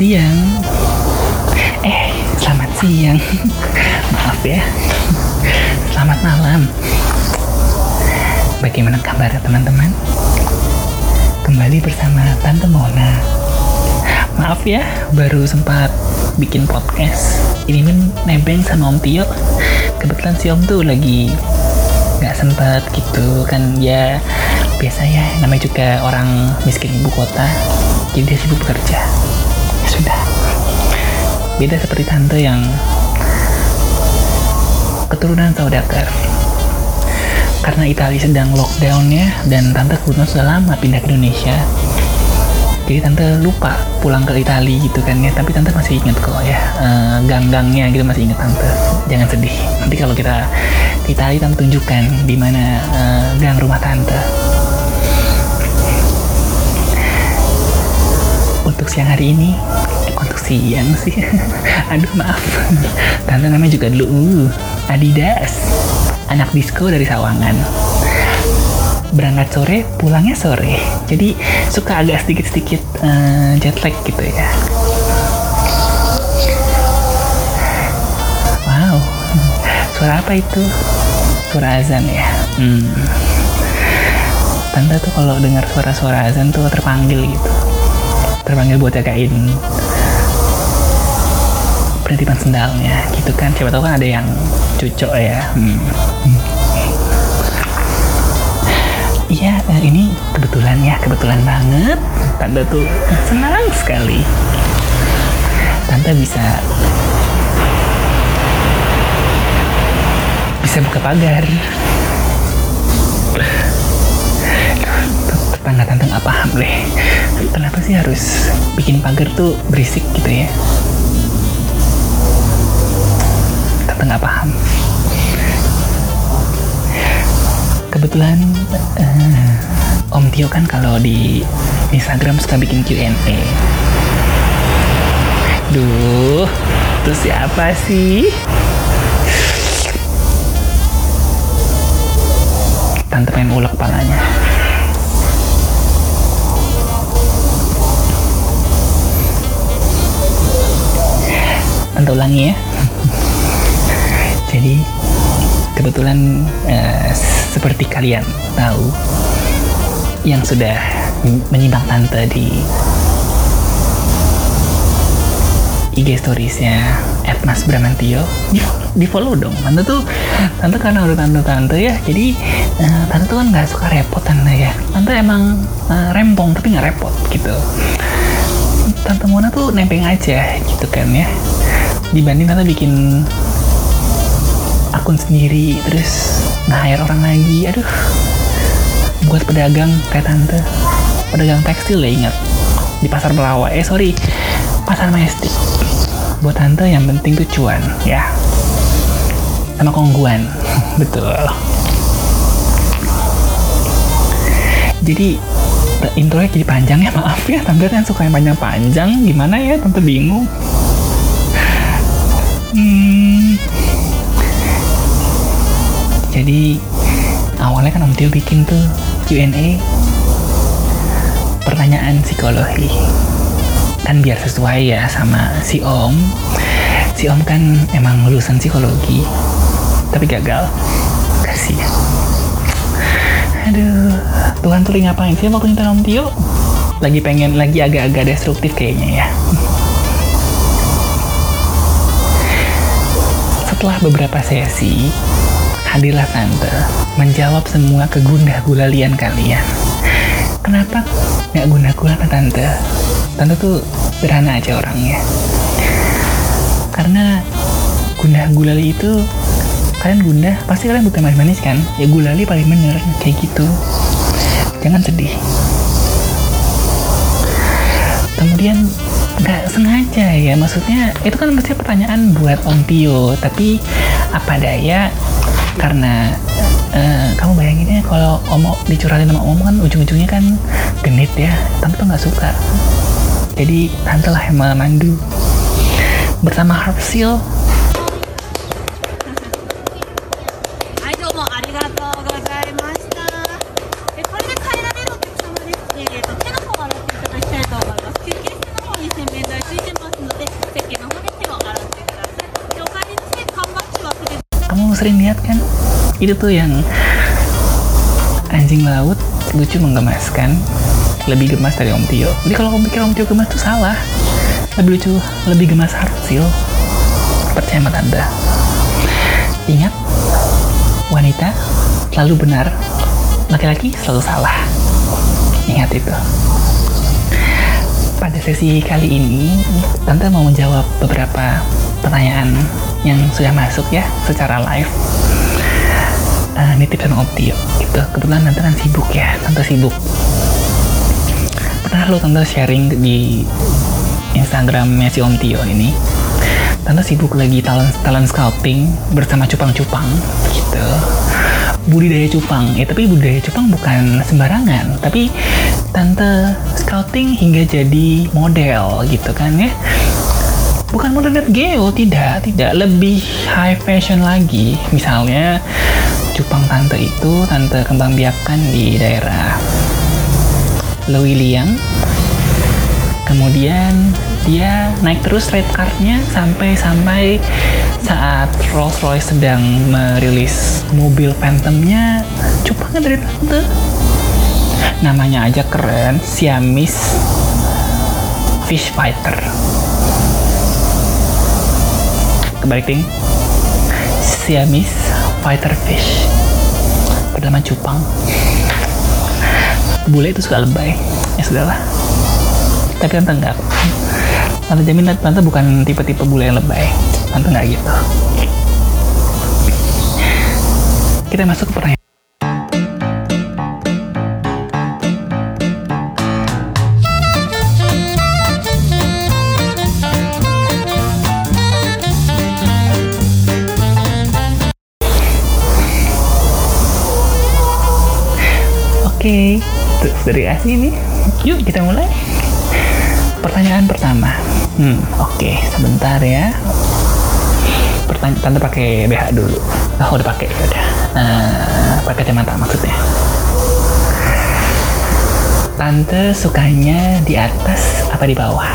Siang. Eh, selamat siang. Maaf ya. Selamat malam. Bagaimana kabar teman-teman? Kembali bersama Tante Mona. Maaf ya, baru sempat bikin podcast. Ini min nebeng sama Om Tio. Kebetulan si Om tuh lagi nggak sempat gitu kan ya biasa ya namanya juga orang miskin ibu kota jadi dia sibuk bekerja sudah beda seperti tante yang keturunan saudagar karena Italia sedang lockdownnya dan tante kebetulan sudah lama pindah ke Indonesia. Jadi tante lupa pulang ke Italia gitu kan ya. Tapi tante masih inget kok ya uh, gang-gangnya gitu masih inget tante. Jangan sedih. Nanti kalau kita ke Italia tante tunjukkan di mana uh, gang rumah tante. Untuk siang hari ini siang sih. Aduh maaf. Tante namanya juga dulu uh, Adidas. Anak disco dari Sawangan. Berangkat sore pulangnya sore. Jadi suka agak sedikit-sedikit uh, jet lag gitu ya. Wow. Suara apa itu? Suara azan ya? Hmm. tante tuh kalau dengar suara-suara azan tuh terpanggil gitu. Terpanggil buat jagain penitipan sendalnya gitu kan siapa tahu kan ada yang cucok ya hmm. Iya, eh, ini kebetulan ya, kebetulan banget. Tante tuh senang sekali. Tante bisa bisa buka pagar. Tetangga tante nggak paham deh. Kenapa sih harus bikin pagar tuh berisik gitu ya? Paham kebetulan uh, Om Tio kan kalau di Instagram suka bikin Q&A. Duh, itu siapa sih? Tante pengen ulek kepalanya. Tante ulangi ya. Jadi kebetulan uh, seperti kalian tahu yang sudah menyimak tante di IG storiesnya Mas Bramantio di, follow dong. Tante tuh tante karena udah tante tante ya jadi uh, tante tuh kan nggak suka repot tante ya. Tante emang uh, rempong tapi nggak repot gitu. Tante Mona tuh nempeng aja gitu kan ya. Dibanding tante bikin akun sendiri terus nge-hire orang lagi. Aduh buat pedagang kayak tante. Pedagang tekstil ya ingat. Di pasar Belawa eh sorry pasar Majestic buat tante yang penting tuh cuan ya. Sama kongguan betul. Jadi intronya jadi panjang ya maaf ya. Tante kan suka yang panjang-panjang. Gimana ya tante bingung. Hmm, jadi awalnya kan Om Tio bikin tuh Q&A pertanyaan psikologi. Kan biar sesuai ya sama si Om. Si Om kan emang lulusan psikologi tapi gagal. Kasihan. Aduh Tuhan tuh ngapain sih waktu nonton Om Tio? Lagi pengen lagi agak-agak destruktif kayaknya ya. Setelah beberapa sesi hadirlah tante menjawab semua kegundah gulalian kalian. Kenapa nggak guna gulana tante? Tante tuh sederhana aja orangnya. Karena gundah gulali itu kalian gundah pasti kalian bukan manis-manis kan? Ya gulali paling bener kayak gitu. Jangan sedih. Kemudian nggak sengaja ya maksudnya itu kan pasti pertanyaan buat Om Tio tapi apa daya karena uh, kamu bayanginnya kalau omong dicurahin sama om kan ujung-ujungnya kan genit ya. Tante nggak suka. Jadi Tante lah yang memandu. Bersama Harp Seal sering lihat kan itu tuh yang anjing laut lucu menggemaskan lebih gemas dari Om Tio. Jadi kalau kamu pikir Om Tio gemas tuh salah. Lebih lucu lebih gemas Hartzil. Percaya sama tante ingat wanita selalu benar laki-laki selalu salah. Ingat itu. Pada sesi kali ini tante mau menjawab beberapa pertanyaan yang sudah masuk ya secara live uh, nitip sama Optio gitu. Kebetulan tante kan sibuk ya. Tante sibuk. Pernah lo tante sharing di Instagramnya si Om Tio ini? Tante sibuk lagi talent talent scouting bersama cupang-cupang gitu. Budidaya cupang. Ya tapi budidaya cupang bukan sembarangan. Tapi tante scouting hingga jadi model. Gitu kan ya. Bukan model net geo. Tidak. Tidak. Lebih high fashion lagi. Misalnya cupang tante itu tante kembang biakan di daerah Lewiliang kemudian dia naik terus rate cardnya sampai sampai saat Rolls Royce sedang merilis mobil Phantomnya. Cupangnya dari tante. Namanya aja keren Siamese Fish Fighter. Kebalik ting. Siamese Fighter Fish bernama cupang bule itu suka lebay. Ya sudahlah. Tapi tante enggak tante jamin tante bukan tipe-tipe bule yang lebay. Tante nggak gitu. Kita masuk ke pertanyaan dari asli nih. Yuk kita mulai. Pertanyaan pertama. Hmm, oke, okay. sebentar ya. Pertanyaan tante pakai BH dulu. Oh, udah pakai ya udah. Nah, pakai kacamata maksudnya. Tante sukanya di atas apa di bawah?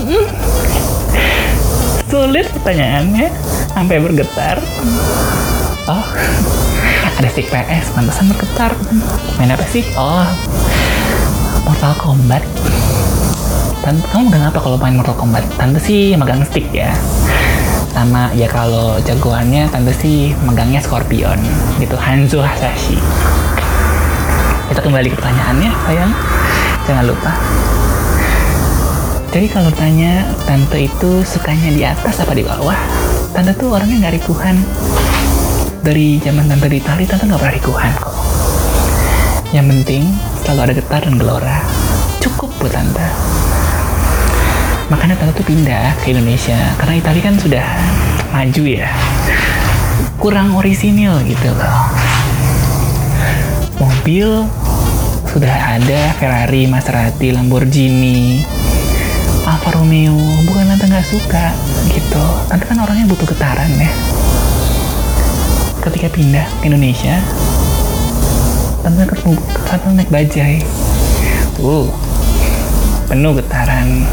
Hmm. Sulit pertanyaannya, sampai bergetar. Oh, ada stick PS, pantesan bergetar. Main apa sih? Oh, Mortal Kombat Tante, kamu megang apa kalau main Mortal Kombat? Tante sih megang stick ya. Sama ya kalau jagoannya tante sih megangnya Scorpion. Gitu Hanzo Hasashi. Kita kembali ke pertanyaannya, sayang. Jangan lupa. Jadi kalau tanya tante itu sukanya di atas apa di bawah? Tante tuh orangnya nggak rikuhan. Dari zaman tante di Itali, tante nggak pernah rikuhan kok. Yang penting selalu ada getar dan gelora. Cukup buat tante. Makanya tante tuh pindah ke Indonesia. Karena Italia kan sudah maju ya. Kurang orisinil gitu loh. Mobil sudah ada Ferrari, Maserati, Lamborghini, Alfa Romeo. Bukan tante nggak suka gitu. Tante kan orangnya butuh getaran ya. Ketika pindah ke Indonesia tante ketemu tante naik bajai. Uh penuh getaran.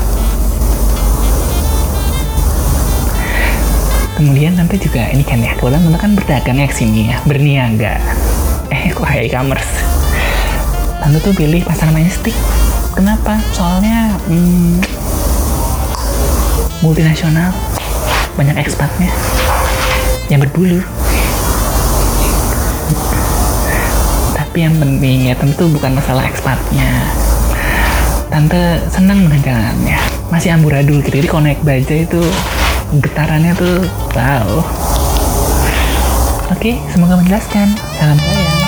Kemudian nanti juga ini kan ya kebetulan tante kan berdagang ya sini ya berniaga. Eh kok e-commerce? Tante tuh pilih pasangan stick kenapa? Soalnya hmm, multinasional. Banyak ekspatnya. Yang berbulu tapi yang penting ya tentu bukan masalah ekspatnya. Tante senang dengan jalannya masih amburadul gitu jadi kalau naik baja itu getarannya tuh wow. Oke semoga menjelaskan. Salam sayang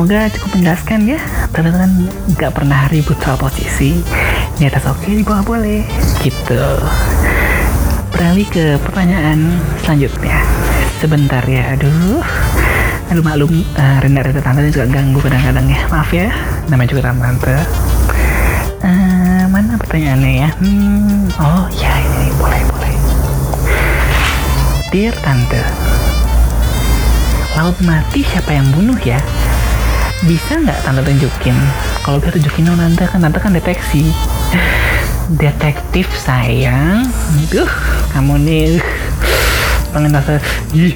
semoga cukup menjelaskan ya. Teman-teman nggak pernah ribut soal posisi. Di atas oke, di bawah boleh. Gitu. Beralih ke pertanyaan selanjutnya. Sebentar ya, aduh. Aduh maklum, uh, renda-renda tante ini juga ganggu kadang-kadang ya. Maaf ya, namanya juga tante. Uh, mana pertanyaannya ya? Hmm, oh ya ini boleh boleh. Dear tante, laut mati siapa yang bunuh ya? Bisa nggak tante tunjukin? Kalau bisa tunjukin dong tante kan tante kan deteksi. Detektif sayang, duh kamu nih. Pengen tante, ih.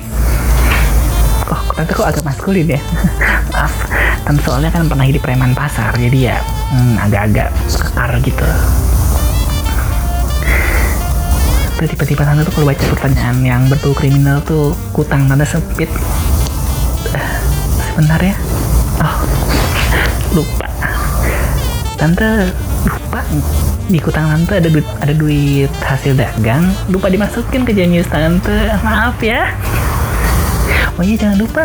Oh tante kok agak maskulin ya? Maaf. Tante soalnya kan pernah jadi preman pasar jadi ya hmm, agak-agak kekar gitu. Terus tiba-tiba tante tuh kalau baca pertanyaan yang berbau kriminal tuh kutang tante sempit. Eh, sebentar ya oh lupa. Tante lupa. Di kutang tante ada duit ada duit hasil dagang. Lupa dimasukin ke jenius tante. Maaf ya. Oh iya jangan lupa.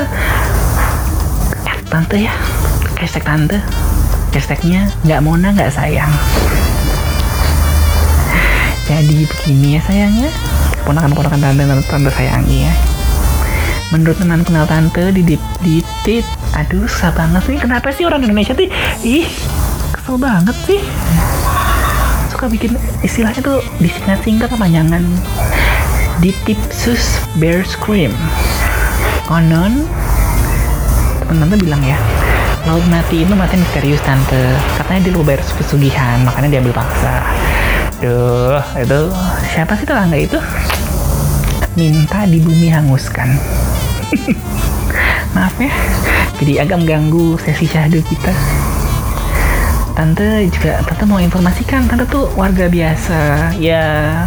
Eh, tante ya. Hashtag tante. Hashtagnya nggak mona nggak sayang. Jadi begini ya sayangnya. Ponakan-ponakan tante tante, tante sayangi ya menurut teman kenal tante di dip di tit aduh susah banget sih. Kenapa sih orang Indonesia tuh ih kesel banget sih? Suka bikin istilahnya tuh disingkat-singkat kepanjangan Ditipsus Bear Scream. Konon temen tante bilang ya laut mati itu mati misterius tante. Katanya dia bayar pesugihan makanya diambil paksa. Duh, itu siapa sih tetangga itu? Minta di bumi hanguskan. Maaf ya, jadi agak mengganggu sesi syahdu kita. Tante juga, tante mau informasikan, tante tuh warga biasa, ya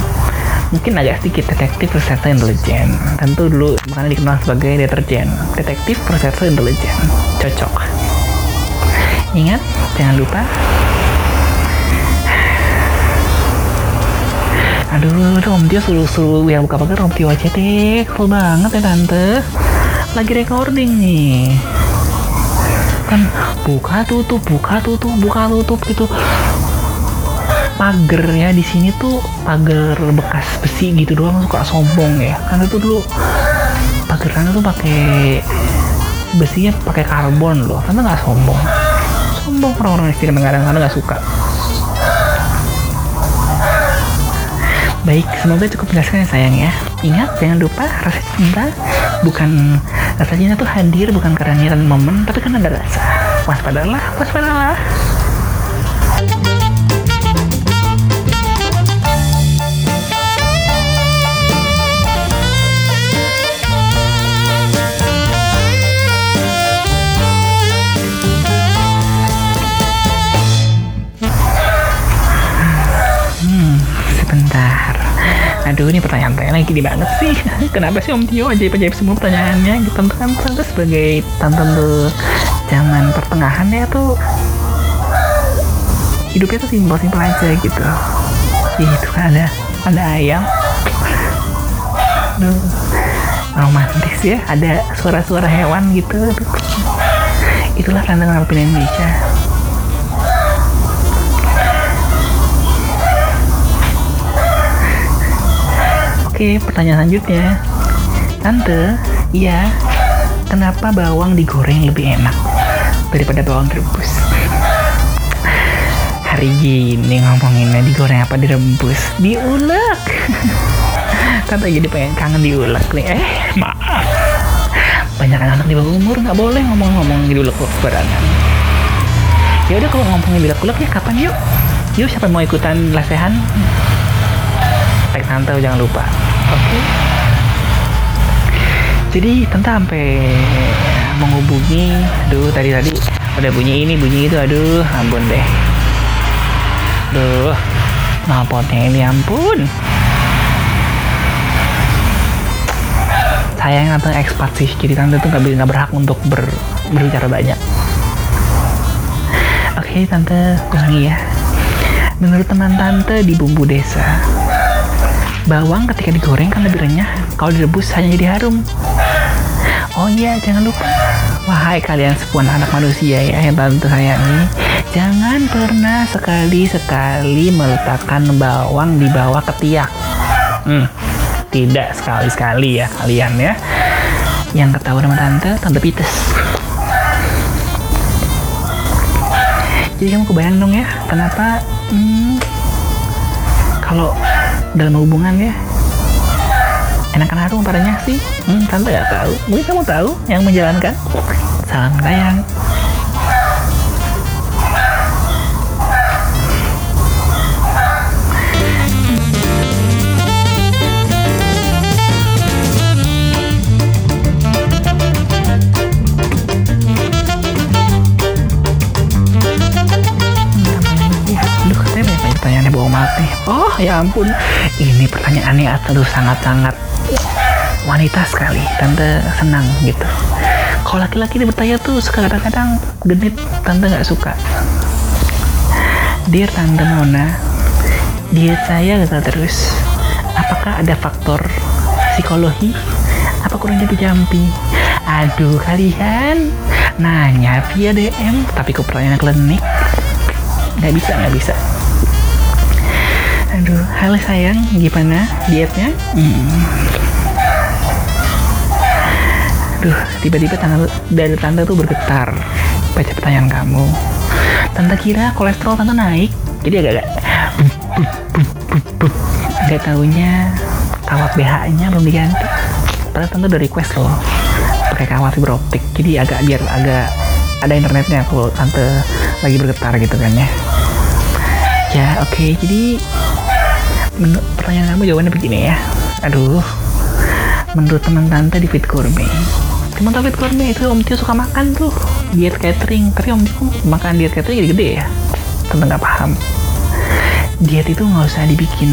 mungkin agak sedikit detektif serta intelijen. Tentu dulu makanya dikenal sebagai deterjen, detektif serta intelijen, cocok. Ingat, jangan lupa Aduh, Om Tio suruh-suruh yang buka pagar Om Tio aja deh. Kesel banget ya Tante. Lagi recording nih. Kan buka tutup, buka tutup, buka tutup gitu. Pagar ya di sini tuh pagar bekas besi gitu doang suka sombong ya. Karena tuh dulu pagar sana tuh pakai besinya pakai karbon loh. Tante nggak sombong. Sombong orang-orang di negara sana nggak suka. Baik, semoga cukup menjelaskan ya sayang ya. Ingat, jangan lupa rasa cinta bukan rasa cinta tuh hadir bukan karena niatan momen, tapi karena ada rasa. Waspadalah, waspadalah. Aduh, ini pertanyaan-pertanyaan lagi di banget sih. Kenapa sih Om Tio ajaib-ajaib semua pertanyaannya? Gitu kan tante sebagai tante tuh zaman pertengahan ya tuh hidupnya tuh simpel-simpel aja gitu. Gitu kan ada ada ayam. Aduh, romantis ya. Ada suara-suara hewan gitu. Itulah tante ngarepin Indonesia. Oke, pertanyaan selanjutnya. Tante, iya, kenapa bawang digoreng lebih enak daripada bawang direbus? Hari gini ngomonginnya digoreng apa direbus? Diulek. Tante jadi pengen kangen diulek nih. Eh, maaf. Banyak anak di bawah umur nggak boleh ngomong-ngomong diulek barangan. Ya udah kalau ngomongin diulek-ulek ya kapan yuk? Yuk siapa mau ikutan lesehan? tag tante jangan lupa oke. Jadi tante sampai menghubungi aduh tadi tadi udah bunyi ini bunyi itu aduh ampun deh. Aduh ngapotnya ini ampun. Sayang tante ekspat sih jadi tante tuh nggak nggak berhak untuk ber, berbicara banyak. Oke tante ulangi ya. Menurut teman tante di bumbu desa Bawang ketika digoreng kan lebih renyah, kalau direbus hanya jadi harum. Oh iya, jangan lupa. Wahai kalian sepuan anak manusia ya yang tante sayangi, jangan pernah sekali-sekali meletakkan bawang di bawah ketiak. Hmm, tidak sekali-sekali ya kalian ya. yang ketahuan sama tante tante Pites jadi kamu kebayang dong ya kenapa hmm, kalau dalam hubungan ya. Enakan harum padanya sih. Hmm, tante gak tahu. Mungkin kamu tahu yang menjalankan. Salam sayang ya ampun. Ini pertanyaannya aduh sangat-sangat wanita sekali. Tante senang gitu. Kalau laki-laki bertanya tuh suka kadang-kadang genit. Tante nggak suka. Dear Tante Mona, diet saya gagal terus. Apakah ada faktor psikologi? Apa kurang jampi-jampi? Aduh, kalian nanya via DM, tapi kok pertanyaan klinik? nggak bisa nggak bisa aduh halo sayang gimana dietnya? Hmm. aduh tiba-tiba tante dari tante tuh bergetar baca pertanyaan kamu. Tante kira kolesterol tante naik jadi agak-agak nggak taunya kawat BH nya belum diganti. Padahal tante udah request loh pakai kawat fiber optik. Jadi agak biar agak ada internetnya kalau tante lagi bergetar gitu kan ya. Ya oke jadi menurut pertanyaan kamu jawabannya begini ya. Aduh menurut teman tante di Fit Gourmet. Teman tante Fit Gourmet itu Om Tio suka makan tuh. Diet catering. Tapi Om Tio makan diet catering jadi gede ya? Tante nggak paham. Diet itu nggak usah dibikin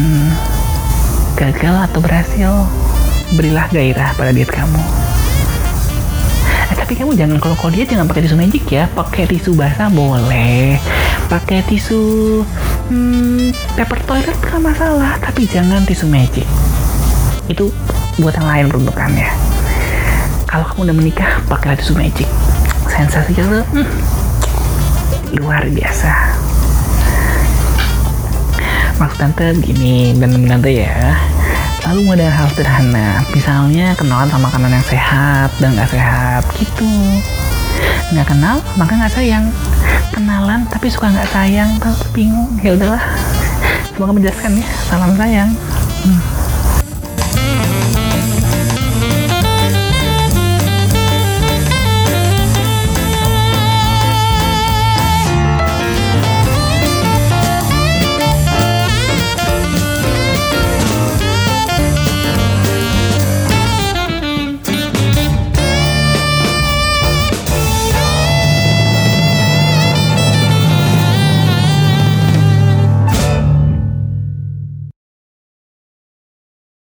gagal atau berhasil. Berilah gairah pada diet kamu. Eh, tapi kamu jangan kalau kalau diet jangan pakai tisu magic ya. Pakai tisu basah boleh. Pakai tisu hmm, paper toilet nggak masalah tapi jangan tisu magic. Itu buat yang lain peruntukannya kalau kamu udah menikah pakailah tisu magic. Sensasinya tuh hmm, luar biasa. Maksud tante begini dan tante ya lalu dari hal sederhana. Misalnya kenalan sama makanan yang sehat dan nggak sehat gitu. Nggak kenal maka nggak sayang kenalan tapi suka nggak sayang terus bingung. Ya udahlah. Semoga menjelaskan ya salam sayang. Hmm.